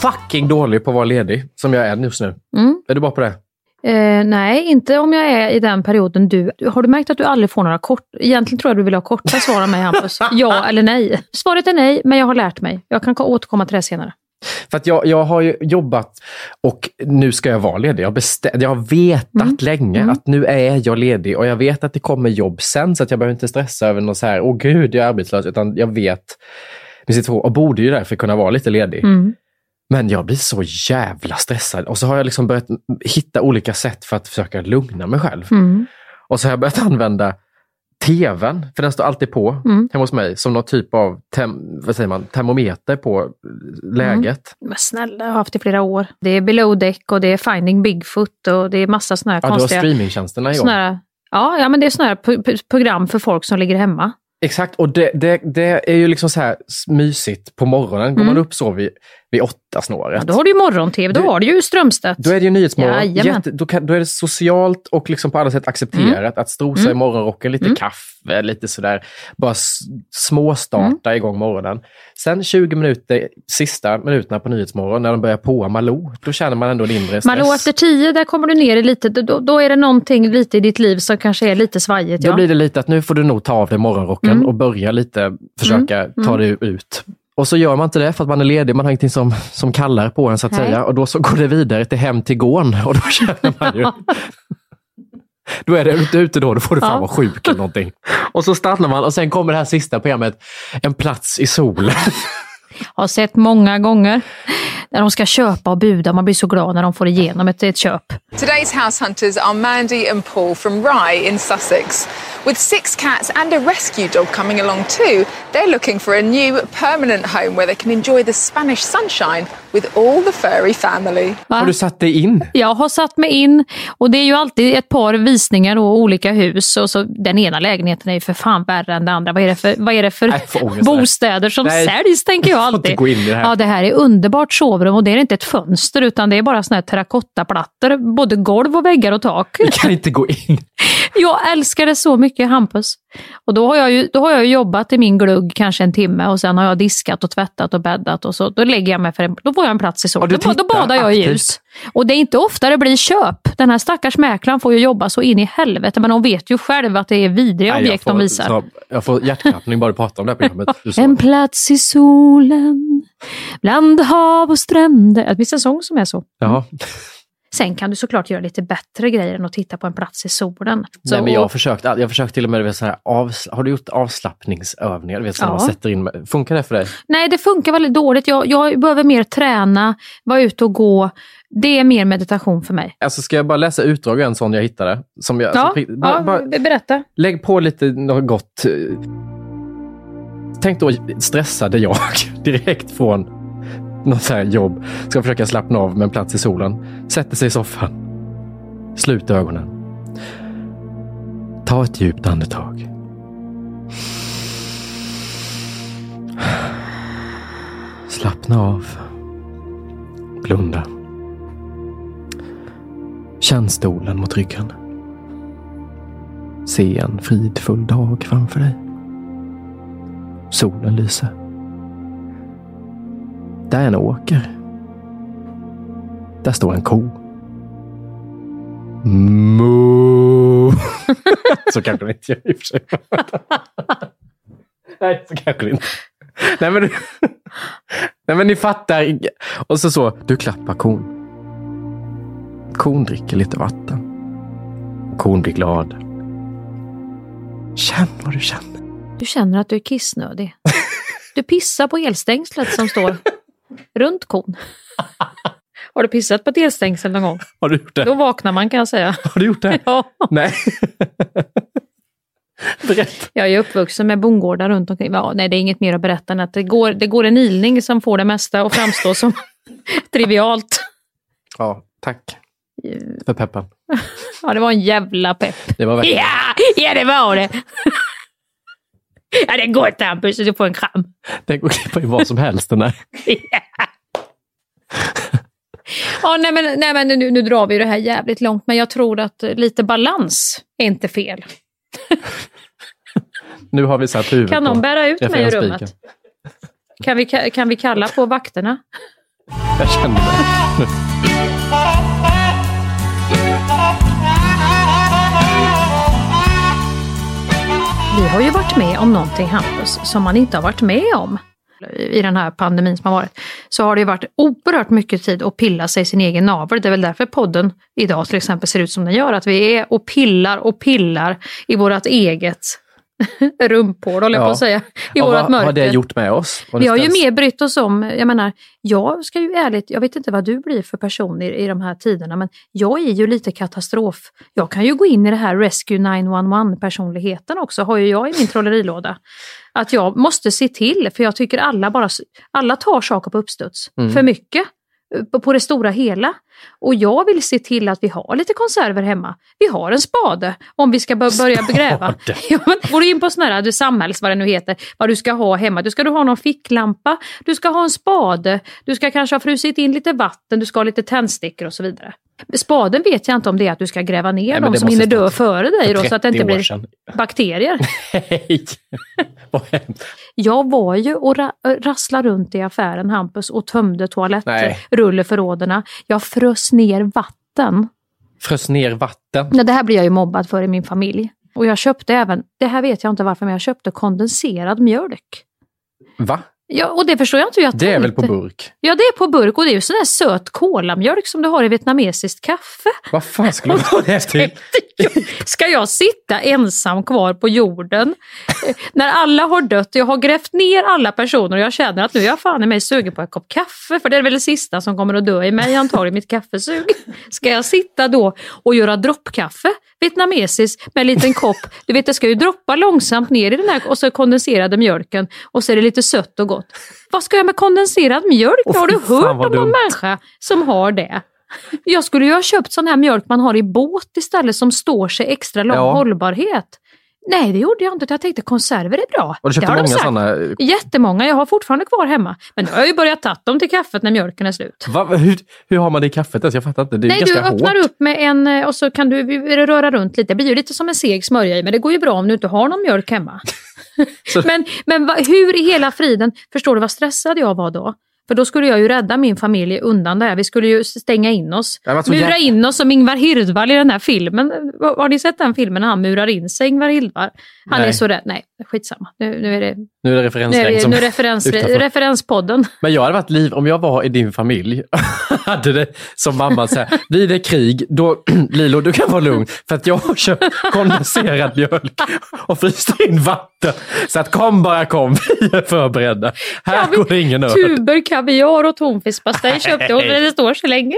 fucking dålig på att vara ledig som jag är just nu. Mm. Är du bra på det? Eh, nej, inte om jag är i den perioden du... Har du märkt att du aldrig får några kort... Egentligen tror jag du vill ha korta svar av mig Hampus. ja eller nej. Svaret är nej, men jag har lärt mig. Jag kan återkomma till det senare. För att jag, jag har ju jobbat och nu ska jag vara ledig. Jag, har bestä- jag har vetat Mm. länge att nu är jag ledig och jag vet att det kommer jobb sen så att jag behöver inte stressa över något så här, åh gud, jag är arbetslös, utan jag vet min situation och borde ju därför kunna vara lite ledig. Mm. Men jag blir så jävla stressad och så har jag liksom börjat hitta olika sätt för att försöka lugna mig själv. Mm. Och så har jag börjat använda tvn, för den står alltid på Mm. hemma hos mig, som någon typ av tem- vad säger man, termometer på läget. Men snälla, jag har haft det i flera år. Det är Below Deck och det är Finding Bigfoot och det är massa såna här Ja, du har konstiga... streamingtjänsterna igång. här, ja, ja, men det är såna här pro- pro- program för folk som ligger hemma. Exakt, och det, det, det är ju liksom så här mysigt på morgonen. Går Mm. man upp så vid, vid åtta snåret. Ja, då har du ju morgon-tv, då Du- har du ju Strömstedt. Då är det ju Nyhetsmorgon. Jätte, då, kan, då är det socialt och liksom på alla sätt accepterat att strosa Mm. i morgonrocken, lite Mm. kaffe, lite sådär. Bara småstarta Mm. igång morgonen. Sen 20 minuter, sista minuterna på Nyhetsmorgon, när de börjar påa Malou, då känner man ändå en inre stress. Malou, efter tio, där kommer du ner i lite, då, då är det någonting lite i ditt liv som kanske är lite svajigt. Då Ja. blir det lite att nu får du nog ta av dig morgonrocken Mm. och börja lite försöka Mm. ta Mm. dig ut. Och så gör man inte det för att man är ledig, man har ingenting som, som kallar på en så att Nej. säga. Och då så går det vidare till hem till gården och då känner man ju... Då är det inte ute då, då får du fan Ja. vara sjuk eller någonting. Och så stannar man och sen kommer det här sista programmet, En plats i solen. Har sett många gånger. När de ska köpa och buda, man blir så glad när de får igenom ett, ett köp. Today's house hunters are Mandy and Paul from Rye in Sussex. With six cats and a rescue dog coming along too, they're looking for a new permanent home where they can enjoy the Spanish sunshine with all the furry family. Va? Har du satt dig in? Jag har satt mig in och det är ju alltid ett par visningar och olika hus. Och så den ena lägenheten är ju för fan värre än den andra. Vad är det för, vad är det för Nej, jag bostäder som Nej, säljs tänker jag jag får inte alltid. gå in i det här. Ja, det här är underbart sovrum och det är inte ett fönster utan det är bara såna här terrakottaplattor. Både golv och väggar och tak. Du kan inte gå in. Jag älskar det så mycket Hampus. Och då har, jag ju, då har jag jobbat i min glugg kanske en timme och sen har jag diskat och tvättat och bäddat och så. Då lägger jag mig för en, då får jag en plats i solen. Då, då badar jag i ljus. Och det är inte ofta det blir köp. Den här stackars mäklaren får ju jobba så in i helvete men hon vet ju själv att det är vidriga Nej, objekt får, de visar. Så, jag får hjärtklappning bara du pratar om det här programmet. En plats i solen, bland hav och stränder. Det finns en sång som är så. Ja. Sen kan du såklart göra lite bättre grejer än att titta på en plats i solen. Så, Nej, men jag har försökt, jag försökt till och med, vet, så här, avs, har du gjort avslappningsövningar? Vet, som Ja. man sätter in, funkar det för dig? Nej, det funkar väldigt dåligt. Jag, jag behöver mer träna, vara ute och gå. Det är mer meditation för mig. Alltså ska jag bara läsa utdrag en sån jag hittade? Som jag, Ja, pri- bara, ja bara, berätta. lägg på lite något gott. Tänk då stressade jag direkt från något så här jobb. Ska försöka slappna av med en plats i solen. Sätter sig i soffan. Slut ögonen. Ta ett djupt andetag. Slappna av. Blunda. Känn stolen mot ryggen. Se en fridfull dag framför dig. Solen lyser. Där är en åker. Där står en ko. Moo. så kanske det inte gör i och för sig. Nej, så kanske det inte. Nej men, nej men ni fattar. Och så så, du klappar kon. Kon dricker lite vatten. Kon blir glad. Känn vad du känner. Du känner att du är kissnödig. Du pissar på elstängslet som står runt kon. Har du pissat på ett elstängsel någon gång? Har du gjort det? Då vaknar man kan jag säga. Har du gjort det? Ja. Nej. Berätta. Jag är uppvuxen med bondgårdar runt omkring. Ja, nej, det är inget mer att berätta än att det går, det går en ilning som får det mesta att framstå som trivialt. Ja, tack. För peppen. Ja, det var en jävla pepp. Det var verkligen... Ja, ja det var det. Ja, det är gott Hampus, du får en kram. Den går att klippa i vad som helst den där. Ja, nej men, nej, men nu, nu drar vi det här jävligt långt, men jag tror att lite balans är inte fel. Nu har vi satt huvudet Kan någon bära ut mig ur rummet? Kan vi, kan vi kalla på vakterna? Jag känner det. Vi har ju varit med om någonting Hampus som man inte har varit med om i den här pandemin som har varit. Så har det ju varit oerhört mycket tid att pilla sig i sin egen navel. Det är väl därför podden idag till exempel ser ut som den gör. Att vi är och pillar och pillar i vårt eget rumphål, håller jag på att säga. I Ja, vårt vad mörker. har det gjort med oss? Vi har ju mer brytt oss om, jag menar, jag ska ju ärligt, jag vet inte vad du blir för person i, i de här tiderna, men jag är ju lite katastrof. Jag kan ju gå in i det här Rescue 911 personligheten också, har ju jag i min trollerilåda. Att jag måste se till, för jag tycker alla bara, alla tar saker på uppstuds. Mm. För mycket. På, det stora hela. Och jag vill se till att vi har lite konserver hemma. Vi har en spade om vi ska bör- börja begräva. Går du in på sådana här du samhälls, vad det nu heter, vad du ska ha hemma. Du ska du ha någon ficklampa, du ska ha en spade, du ska kanske ha frusit in lite vatten, du ska ha lite tändstickor och så vidare. Spaden vet jag inte om det är att du ska gräva ner Nej, men de det som hinner dö före dig då, så att det 30 inte blir bakterier. Vad hemskt. Jag var ju och ra rasslade runt i affären Hampus och tömde Nej. toalettrulleförråden. Jag frös ner vatten. Frös ner vatten. Ja, det här blir jag ju mobbad för i min familj. Och jag köpte även, det här vet jag inte varför, men jag köpte kondenserad mjölk. Va? Ja, och det förstår jag inte hur jag Det är väl på burk? Ja, det är på burk och det är ju sån där söt kolamjölk som du har i vietnamesiskt kaffe. Vad fan skulle du ha det till? Ska jag sitta ensam kvar på jorden eh, när alla har dött jag har grävt ner alla personer och jag känner att nu är jag fan i mig sugen på en kopp kaffe för det är väl det sista som kommer att dö i mig antagligen, mitt kaffesug. Ska jag sitta då och göra droppkaffe, vietnamesiskt, med en liten kopp. Du vet, det ska ju droppa långsamt ner i den här och så kondenserade mjölken och så är det lite sött och gott. Vad ska jag med kondenserad mjölk? Åh, har du hört om någon dumt. människa som har det? Jag skulle ju ha köpt sån här mjölk man har i båt istället som står sig extra lång Ja. hållbarhet. Nej, det gjorde jag inte. Jag tänkte konserver är bra. Och du köpte Det har många sådana? Jättemånga. Jag har fortfarande kvar hemma. Men nu har jag ju börjat ta dem till kaffet när mjölken är slut. Va, hur, hur har man det i kaffet ens? Jag fattar inte. Det är Nej, du ganska öppnar hårt. upp med en eh, och så kan du röra runt lite. Det blir ju lite som en seg smörja i, men det går ju bra om du inte har någon mjölk hemma. men men va, hur i hela friden, förstår du vad stressad jag var då? För då skulle jag ju rädda min familj undan det här. Vi skulle ju stänga in oss. Mura in oss som Ingvar Hirdwall i den här filmen. Har ni sett den filmen när han murar in sig, Ingvar Hirdwall? Han Nej. är så rädd. Nej, skitsamma. Nu, nu är det, Nu är det nu är det som nu är referens, referenspodden. Men jag hade varit liv om jag var i din familj. hade det som mamma så här, blir det krig, då Lilo du kan vara lugn för att jag har köpt kondenserad mjölk och fryst in vatten. Så att kom bara kom, vi är förberedda. Här går det ingen över. Kaviar och tonfiskpastej köpte hon, men det står så länge.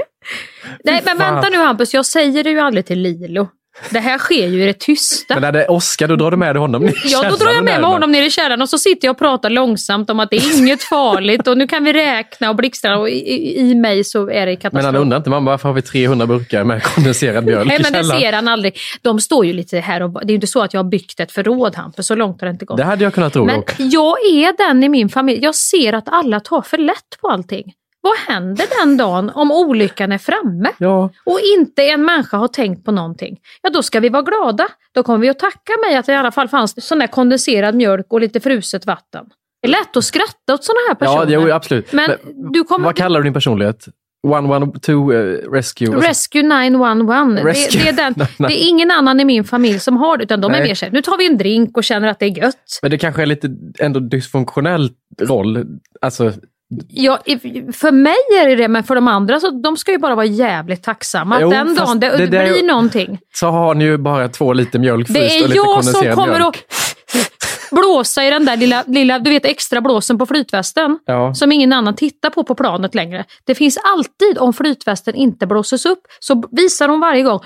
Nej, men vänta nu Hampus, jag säger det ju aldrig till Lilo. Det här sker ju i det tysta. Men när det är Oskar, då drar du med dig honom ner i Ja, då drar jag med mig men- honom ner i källaren och så sitter jag och pratar långsamt om att det är inget farligt och nu kan vi räkna och blixtra och i, i, mig så är det Men katastrof. han undrar inte, mamma varför har vi 300 burkar med kondenserad mjölk Nej, men det ser han aldrig. De står ju lite här och Det är ju inte så att jag har byggt ett förråd Hampus, så långt har det inte gått. Det hade jag kunnat tro Men jag är den i min familj. Jag ser att alla tar för lätt på allting. Vad händer den dagen om olyckan är framme Ja. och inte en människa har tänkt på någonting? Ja, då ska vi vara glada. Då kommer vi att tacka mig att det i alla fall fanns sån där kondenserad mjölk och lite fruset vatten. Det är lätt att skratta åt såna här personer. Ja, jo, absolut. Men du kommer... Vad kallar du din personlighet? 112 uh, Rescue? vad sa- Rescue 911. Rescue. Det, det, är den, det är ingen annan i min familj som har det, utan de är Nej. mer såhär, nu tar vi en drink och känner att det är gött. Men det kanske är lite ändå dysfunktionell roll. Alltså, Ja, för mig är det det, men för de andra så de ska ju bara vara jävligt tacksamma. Jo, den dagen det, det det blir någonting. så har ni ju bara två liter mjölk Det fryst och är lite jag som kommer mjölk. att blåsa i den där lilla, lilla, du vet extra blåsen på flytvästen. Ja. Som ingen annan tittar på på planet längre. Det finns alltid, om flytvästen inte blåses upp, så visar hon varje gång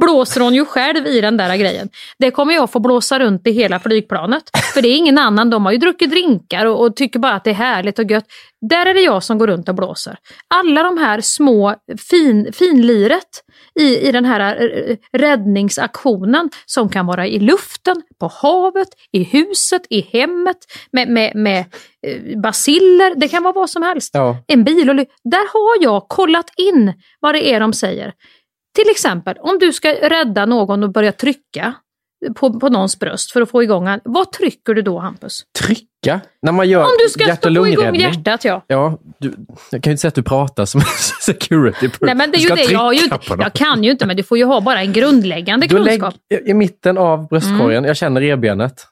blåser hon ju själv i den där grejen. Det kommer jag få blåsa runt i hela flygplanet. För det är ingen annan, de har ju druckit drinkar och, och tycker bara att det är härligt och gött. Där är det jag som går runt och blåser. Alla de här små fin, finliret i, i den här eh, räddningsaktionen som kan vara i luften, på havet, i huset, i hemmet, med, med, med eh, basiller, det kan vara vad som helst. Ja. En bilolycka. Där har jag kollat in vad det är de säger. Till exempel, om du ska rädda någon och börja trycka på, på någons bröst för att få igång han. Vad trycker du då Hampus? Trycka? När man gör Om du ska hjärt och igång hjärtat ja. Ja, du, jag kan ju inte säga att du pratar som security. Nej men det är ju det, jag, ju, jag kan ju inte men du får ju ha bara en grundläggande Du lägg kunskap. i- i mitten av bröstkorgen, Mm. jag känner revbenet.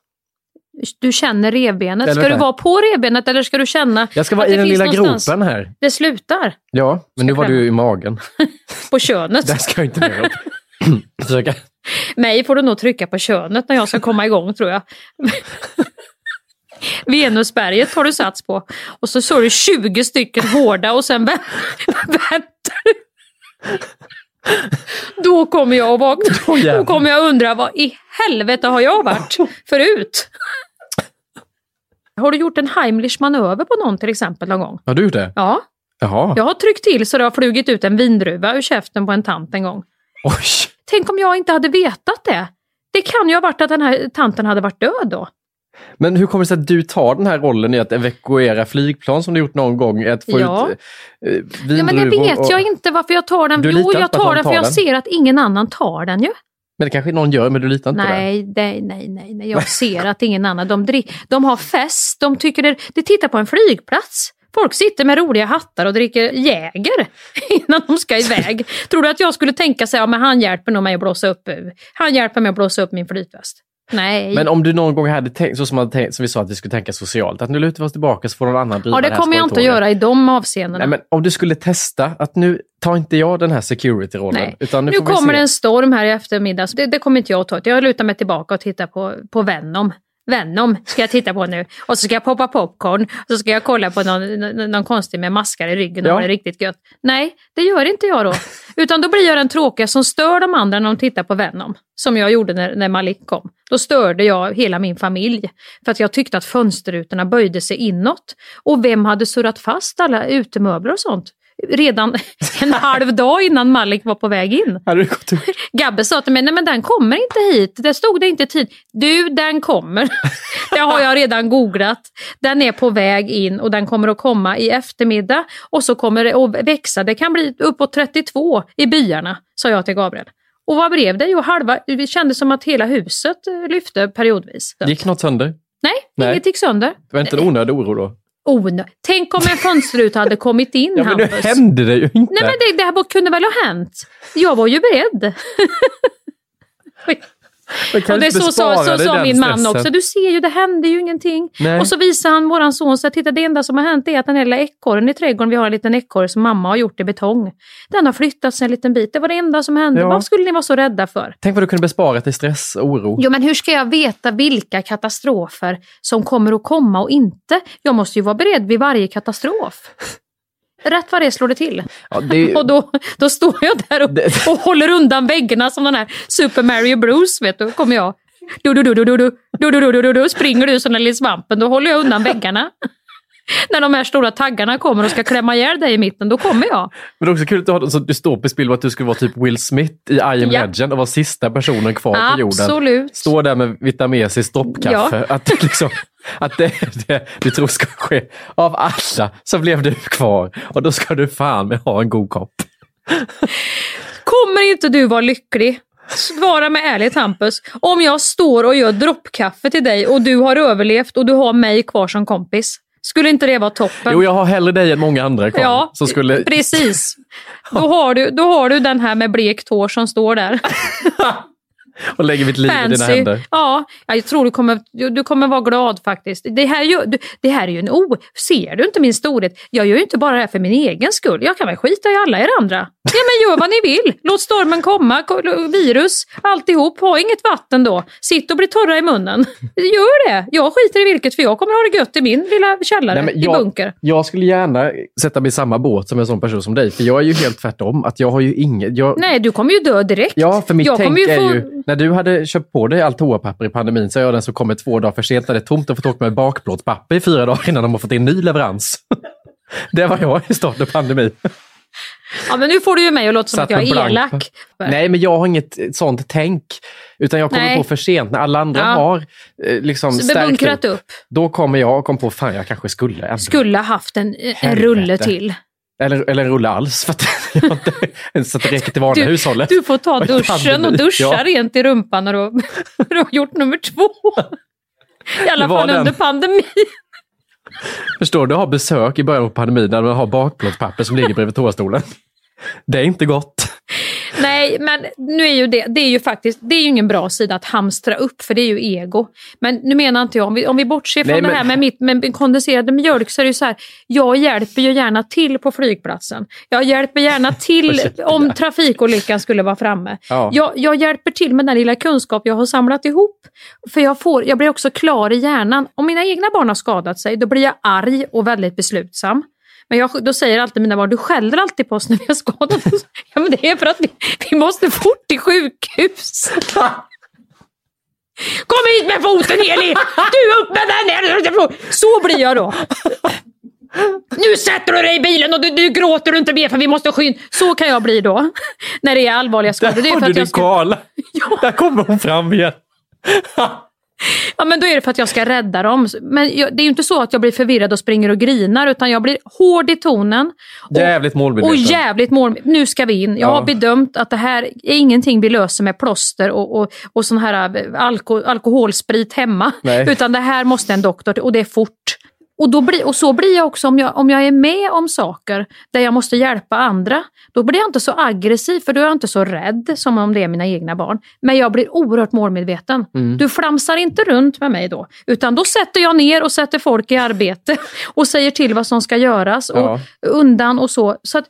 Du känner revbenet. Eller Ska du vara på revbenet eller ska du känna Jag ska vara i den lilla gropen här. Det slutar Ja, men nu var du i magen. på könet. Där ska jag inte ner. Försöka. Mig får du nog trycka på könet när jag ska komma igång tror jag. Venusberget har du sats på. Och så står det 20 stycken hårda och sen vä- väntar du. Då kommer jag att vakna. Då kommer jag undra vad i helvete har jag varit förut? Har du gjort en Heimlich manöver på någon till exempel någon gång? Har du gjort det? Ja, Jaha. jag har tryckt till så det har flugit ut en vindruva ur käften på en tant en gång. Oj. Tänk om jag inte hade vetat det. Det kan ju ha varit att den här tanten hade varit död då. Men hur kommer det sig att du tar den här rollen i att evakuera flygplan som du gjort någon gång? Att få Ja. ut eh, Ja, men det vet och- jag inte varför jag tar den. Jo, jag tar någon den för tar jag den? ser att ingen annan tar den ju. Men det kanske någon gör, men du litar inte på det? Nej, nej, nej, nej, nej, jag ser att ingen annan. De, dri- de har fest, de tycker det, de tittar på en flygplats. Folk sitter med roliga hattar och dricker Jäger innan de ska iväg. Tror du att jag skulle tänka sig, ja men han hjälper nog mig att blåsa upp, han hjälper mig att blåsa upp min flytväst. Nej. Men om du någon gång hade tänkt, så som, hade tänkt, som vi sa att vi skulle tänka socialt, att nu lutar vi oss tillbaka så får någon annan driva ja, det kommer jag inte att göra i de avseendena. Nej, men om du skulle testa att nu tar inte jag den här security-rollen. Utan nu Nu kommer det en storm här i eftermiddag. så Det, det kommer inte jag att ta. Jag lutar mig tillbaka och tittar på, på Venom. Venom ska jag titta på nu. Och så ska jag poppa popcorn. Och så ska jag kolla på någon, någon, konstig med maskar i ryggen och Ja. ha det riktigt gött. Nej, det gör inte jag då. Utan då blir jag den tråkiga som stör de andra när de tittar på Venom. Som jag gjorde när, när Malik kom. Då störde jag hela min familj. För att jag tyckte att fönsterrutorna böjde sig inåt. Och vem hade surrat fast alla utemöbler och sånt? Redan en halv dag innan Malik var på väg in. Gabbe sa till mig, nej men den kommer inte hit. Det stod det inte tid. Du, den kommer. det har jag redan googlat. Den är på väg in och den kommer att komma i eftermiddag. Och så kommer det att växa. Det kan bli uppåt 32 i byarna, sa jag till Gabriel. Och vad blev det? Jo, halva, det kändes som att hela huset lyfte periodvis. Gick något sönder? Nej, Nej. inget gick sönder. Det var inte en onödig oro då? Onö- Tänk om en fönsterruta hade kommit in, Ja, men nu Hampus. det ju inte. Nej, men det, det här kunde väl ha hänt? Jag var ju beredd. Och det så sa, så sa min man stressen? också. Du ser ju, det händer ju ingenting. Nej. Och så visar han våran son, så här, titta det enda som har hänt är att den här lilla ekorren i trädgården, vi har en liten ekorre som mamma har gjort i betong. Den har flyttats en liten bit. Det var det enda som hände. Ja. Vad skulle ni vara så rädda för? Tänk vad du kunde bespara dig stress och oro. Jo, men hur ska jag veta vilka katastrofer som kommer att komma och inte? Jag måste ju vara beredd vid varje katastrof. Rätt vad det slår det till. Ja, det, Och då, då står jag där och, och håller undan väggarna som den här Super Mario Bros. Vet du, kommer jag. Du, du, du, du, du, du, du, du, du, du, du, springer du som den lilla svampen, då håller jag undan väggarna. När de här stora taggarna kommer och ska klämma ihjäl dig i mitten, då kommer jag. men det är också kul att du, har, så du står på spill att du skulle vara typ Will Smith i I am Ja. legend och vara sista personen kvar på jorden. Absolut. Står där med vietnamesiskt droppkaffe. Ja. Att, det liksom, att det, det du tror ska ske. Av alla så blev du kvar. Och då ska du fan med ha en god kopp. Kommer inte du vara lycklig? Svara med ärlighet Hampus. Om jag står och gör droppkaffe till dig och du har överlevt och du har mig kvar som kompis. Skulle inte det vara toppen? Jo, jag har hellre dig än många andra kvar. Ja, som skulle... precis. Då har, du, då har du den här med blekt hår som står där. Och lägger mitt liv i dina Fancy. händer. Ja, jag tror du kommer, du, du kommer vara glad faktiskt. Det här, är ju, du- det här är ju en o... Ser du inte min storhet? Jag gör ju inte bara det här för min egen skull. Jag kan väl skita i alla er andra. Ja, men gör vad ni vill. Låt stormen komma, ko- virus, alltihop. Ha inget vatten då. Sitt och bli torra i munnen. Gör det. Jag skiter i vilket, för jag kommer ha det gött i min lilla källare Nej, men i jag, bunker. jag skulle gärna sätta mig i samma båt som en sån person som dig. För jag är ju helt tvärtom. Att jag har ju inget... Jag, Nej, du kommer ju dö direkt. Ja, för mitt Jag tänk ju är få- ju, när du hade köpt på dig allt toapapper i pandemin så är jag den som kommer två dagar för sent när det är tomt och fått åka med bakplåtspapper i fyra dagar innan de har fått in ny leverans. det var jag i starten av pandemin. Ja, men nu får du ju mig att låta som att jag är blank- elak. Nej, men jag har inget sånt tänk. Utan jag kommer Nej. på för sent. När alla andra Ja. har eh, liksom Så stärkt upp, upp. Då kommer jag och kom på, fan jag kanske skulle ändra. Skulle ha haft en, en rulle till. Eller, eller en rulle alls, för att jag har inte ens så att det räcker till vanliga Du, hushållet. du får ta duschen och duscha Ja. rent i rumpan när du, när du har gjort nummer två. I alla fall den. under pandemin. Förstår du, har besök i början av pandemin när man har bakplåtspapper som ligger bredvid toastolen. Det är inte gott. Nej, men nu är ju det, det är ju faktiskt, det är ju ingen bra sida att hamstra upp för det är ju ego. Men nu menar inte jag, om vi, om vi bortser från Nej, det men- här med, mitt, med kondenserade mjölk så är det ju så här, jag hjälper ju gärna till på flygplatsen. Jag hjälper gärna till om trafikolyckan skulle vara framme. Ja. Jag, jag hjälper till med den lilla kunskap jag har samlat ihop. För jag, får, jag blir också klar i hjärnan. Om mina egna barn har skadat sig, då blir jag arg och väldigt beslutsam. Men jag, då säger alltid mina barn, du skäller alltid på oss när vi har skadat oss. Ja, men det är för att vi, vi måste fort till sjukhus. Kom hit med foten Eli! Du upp med den! Så blir jag då. Nu sätter du dig i bilen och du, du gråter du inte mer för vi måste skynda. Så kan jag bli då. När det är allvarliga skador. Det är Har du din ska... koala? Där kommer hon fram igen. Ja, men då är det för att jag ska rädda dem. Men jag, det är ju inte så att jag blir förvirrad och springer och grinar, utan jag blir hård i tonen. Jävligt målmedveten. Och jävligt mål. Nu ska vi in. Jag Ja. har bedömt att det här är ingenting vi löser med plåster och, och, och sån här eh, alko, alkoholsprit hemma. Nej. Utan det här måste en doktor till och det är fort. Och, då blir, och så blir jag också om jag, om jag är med om saker där jag måste hjälpa andra. Då blir jag inte så aggressiv för då är jag inte så rädd som om det är mina egna barn. Men jag blir oerhört målmedveten. Mm. Du flamsar inte runt med mig då. Utan då sätter jag ner och sätter folk i arbete och säger till vad som ska göras. Och Ja. undan och så. Så att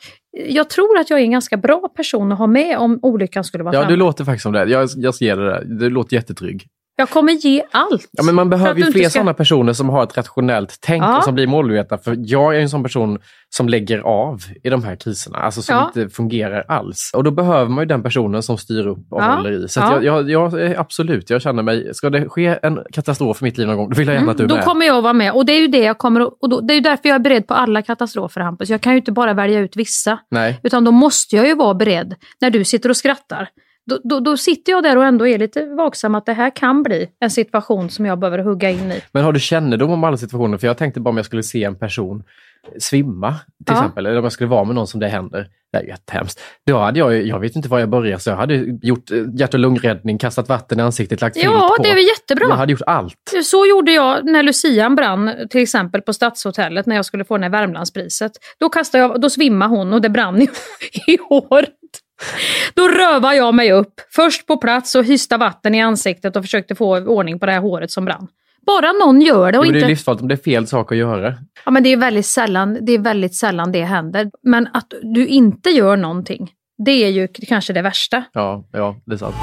jag tror att jag är en ganska bra person att ha med om olyckan skulle vara Ja, framme. du låter faktiskt som det. Jag, jag ser det där. Du låter jättetrygg. Jag kommer ge allt. Ja, men man behöver ju fler ska- sådana personer som har ett rationellt tänk Ja. och som blir målmedvetna. För jag är en sån person som lägger av i de här kriserna, alltså som Ja. inte fungerar alls. Och då behöver man ju den personen som styr upp och Ja. håller i. Så jag, jag, jag, absolut, jag känner mig, ska det ske en katastrof i mitt liv någon gång, då vill jag gärna att du är Mm, Då med. kommer jag att vara med. Och det är ju det jag kommer och då, Det är ju därför jag är beredd på alla katastrofer Hampus. Jag kan ju inte bara välja ut vissa. Nej. Utan då måste jag ju vara beredd när du sitter och skrattar. Då, då, då sitter jag där och ändå är lite vaksam att det här kan bli en situation som jag behöver hugga in i. Men har du kännedom om alla situationer? För jag tänkte bara om jag skulle se en person svimma, till Ja. exempel, eller om jag skulle vara med någon som det händer. Det är jättehemskt. Då hade jag, jag vet inte var jag börjar, så jag hade gjort eh, hjärt och lungräddning, kastat vatten i ansiktet, lagt filt Ja, på. det är jättebra. Jag hade gjort allt. Så gjorde jag när Lucian brann, till exempel på Stadshotellet när jag skulle få det här Värmlandspriset. Då, kastade jag, då svimmade hon och det brann i, i håret. Då rövade jag mig upp, först på plats och hysta vatten i ansiktet och försökte få ordning på det här håret som brann. Bara någon gör det Jo, och men Det är inte... livsfarligt om det är fel sak att göra. Ja, men det är väldigt sällan det, är väldigt sällan det händer. Men att du inte gör någonting, det är ju kanske det värsta. Ja, ja det är sant.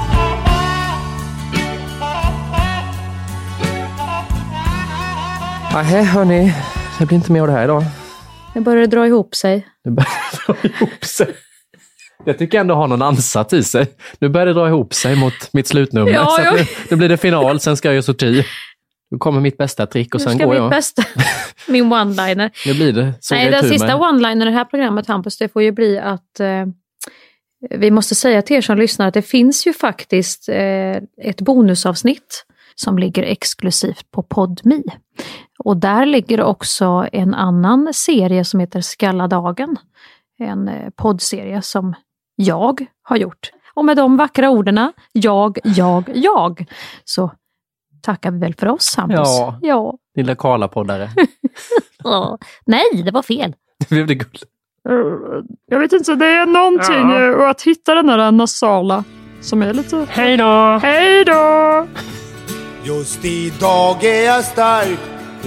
Nej, hörni. Det blir inte mer av det här idag. Nu börjar det dra ihop sig. Det börjar dra ihop sig. Jag tycker ändå har någon ansats i sig. Nu börjar det dra ihop sig mot mitt slutnummer. Ja, så att ja. nu, nu blir det final, sen ska jag göra sorti. Nu kommer mitt bästa trick och Nu sen ska går jag. bästa, min one-liner. Nu blir det så Nej, jag den sista med. one-liner i det här programmet, Hampus, det får ju bli att eh, vi måste säga till er som lyssnar att det finns ju faktiskt eh, ett bonusavsnitt som ligger exklusivt på Podmi. Och där ligger också en annan serie som heter Skalladagen. En eh, poddserie som jag har gjort. Och med de vackra orden, jag, jag, jag, så tackar vi väl för oss, Hampus. Ja. ja. Lilla Karla-poddare. Ja. Nej, det var fel. Nu blev det guld. Jag vet inte, det är någonting Ja. eh, och att hitta den där nasala som är lite... Hej då! Hej då! Just idag är jag stark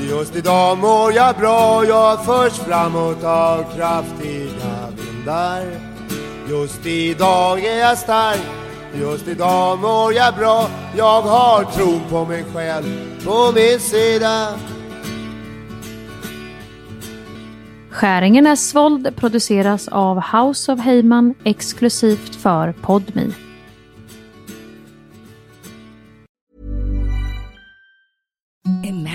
Just idag mår jag bra Jag förs framåt av kraftiga vindar Just idag är jag stark Just idag mår jag bra Jag har tron på mig själv på min sida Skäringen är svåld produceras av House of Heyman exklusivt för Podmi. Imagine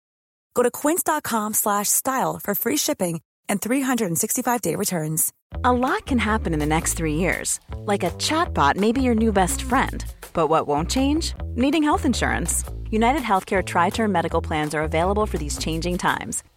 Go to quince.com slash style for free shipping and 365-day returns. A lot can happen in the next three years. Like a chatbot may be your new best friend. But what won't change? Needing health insurance. United Healthcare Tri Term Medical Plans are available for these changing times.